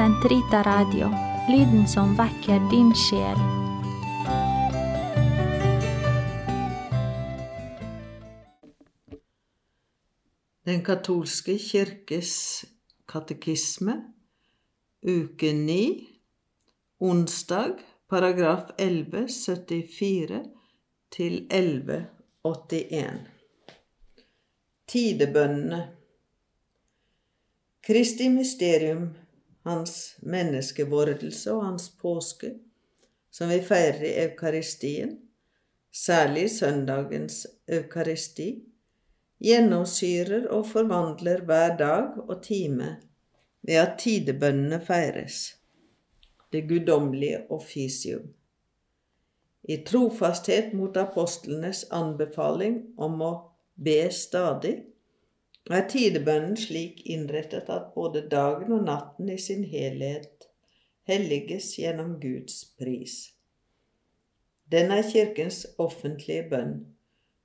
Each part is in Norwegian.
Sentrita Radio, lyden som vekker din sjel. Den katolske kirkes katekisme, uke 9, onsdag, paragraf 1174 til 1181. Tidebønnene Kristi mysterium, hans menneskevordelse og hans påske, som vi feirer i Eukaristien, særlig søndagens eukaristi, gjennomsyrer og forvandler hver dag og time ved at tidebønnene feires, det guddommelige offisium. I trofasthet mot apostlenes anbefaling om å be stadig, er tidebønnen slik innrettet at både dagen og natten i sin helhet helliges gjennom Guds pris. Den er Kirkens offentlige bønn,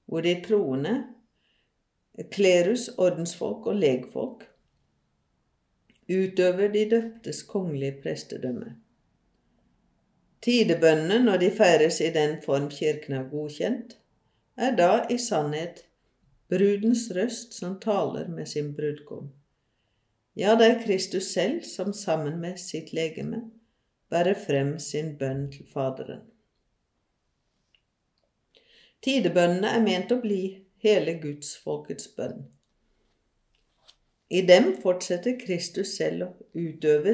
hvor de troende klerus, ordensfolk og legfolk, utøver de døptes kongelige prestedømme. Tidebønnene, når de feires i den form Kirken har godkjent, er da i sannhet brudens røst som taler med sin brudgom. Ja, det er Kristus selv som sammen med sitt legeme bærer frem sin bønn til Faderen. Tidebønnene er ment å bli hele gudsfolkets bønn. I dem fortsetter Kristus selv å utøve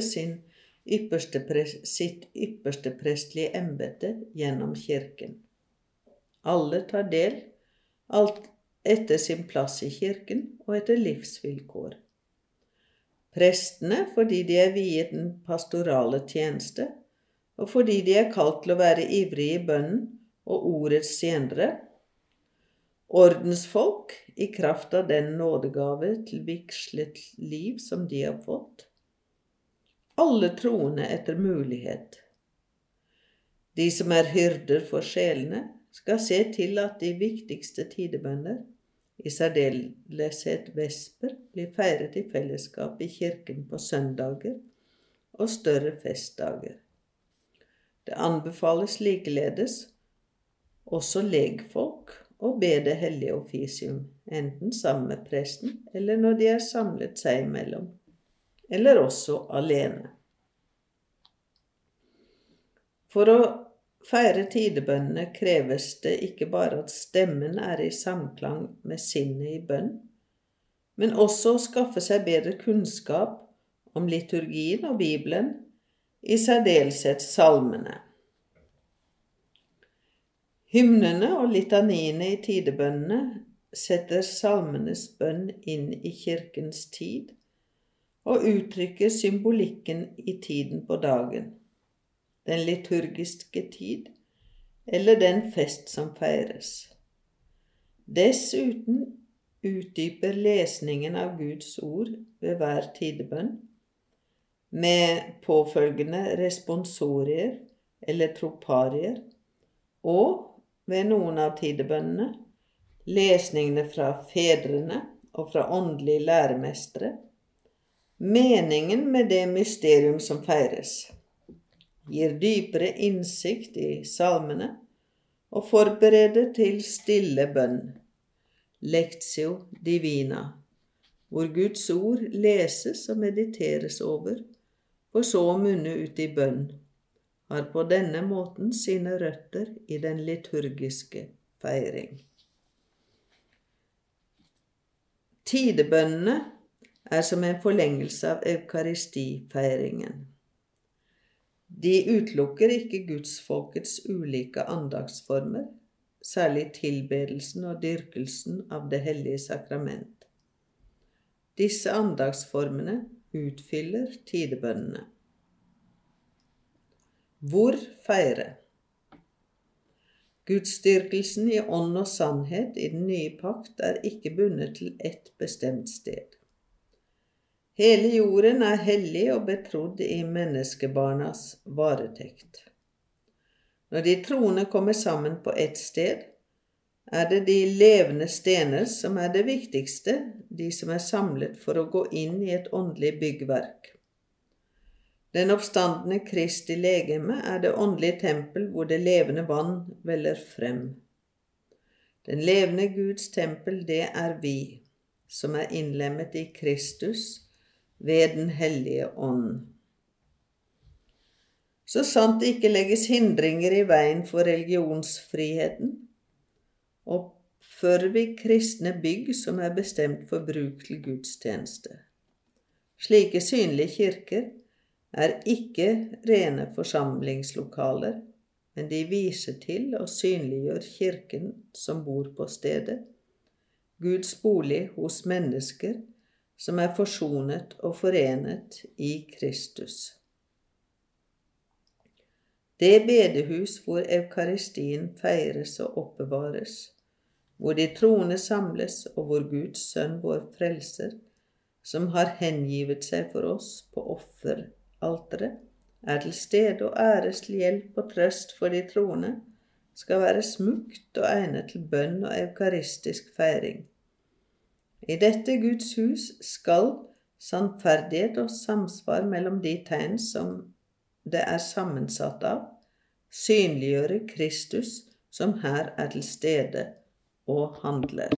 ypperste, sitt ypperste prestlige embete gjennom Kirken. Alle tar del, alt etter sin plass i Kirken og etter livsvilkår. Prestene fordi de er viet den pastorale tjeneste, og fordi de er kalt til å være ivrige i bønnen og ordets tjenere, ordensfolk i kraft av den nådegave til vigslet liv som de har fått. Alle troende etter mulighet. De som er hyrder for sjelene, skal se til at de viktigste tidebønner, i særdeleshet vesper, blir feiret i fellesskap i kirken på søndager og større festdager. Det anbefales likeledes også legfolk å be det hellige offisium, enten sammen med presten eller når de er samlet seg imellom, eller også alene. For å feire tidebønnene kreves det ikke bare at stemmen er i samklang med sinnet i bønn, men også å skaffe seg bedre kunnskap om liturgien og Bibelen, i særdeleshet salmene. Hymnene og litaniene i tidebønnene setter salmenes bønn inn i kirkens tid og uttrykker symbolikken i tiden på dagen, den liturgiske tid eller den fest som feires. Dessuten utdyper lesningen av Guds ord ved hver tidebønn med påfølgende responsorier eller troparier og ved noen av tidebønnene, lesningene fra fedrene og fra åndelige læremestere, meningen med det mysterium som feires, gir dypere innsikt i salmene og forbereder til stille bønn, lectio divina, hvor Guds ord leses og mediteres over, for så å munne ut i bønn har på denne måten sine røtter i den liturgiske feiring. Tidebønnene er som en forlengelse av eukaristifeiringen. De utelukker ikke gudsfolkets ulike andagsformer, særlig tilbedelsen og dyrkelsen av Det hellige sakrament. Disse andagsformene utfyller tidebønnene. Hvor feire? Gudsdyrkelsen i ånd og sannhet i den nye pakt er ikke bundet til ett bestemt sted. Hele jorden er hellig og betrodd i menneskebarnas varetekt. Når de troende kommer sammen på ett sted, er det de levende stener som er det viktigste, de som er samlet for å gå inn i et åndelig byggverk. Den oppstandende Kristi legeme er det åndelige tempel hvor det levende vann veller frem. Den levende Guds tempel, det er vi, som er innlemmet i Kristus ved Den hellige ånd. Så sant det ikke legges hindringer i veien for religionsfriheten, oppfører vi kristne bygg som er bestemt for bruk til gudstjeneste. Slike synlige kirker er ikke rene forsamlingslokaler, men de viser til og synliggjør Kirken som bor på stedet, Guds bolig hos mennesker som er forsonet og forenet i Kristus. Det bedehus hvor eukaristien feires og oppbevares, hvor de troende samles, og hvor Guds sønn, vår frelser, som har hengivet seg for oss på offeralteret, er til stede og æres til hjelp og trøst for de troende, skal være smukt og egnet til bønn og eukaristisk feiring. I dette Guds hus skal sannferdighet og samsvar mellom de tegn som det er sammensatt av, synliggjøre Kristus som her er til stede og handler.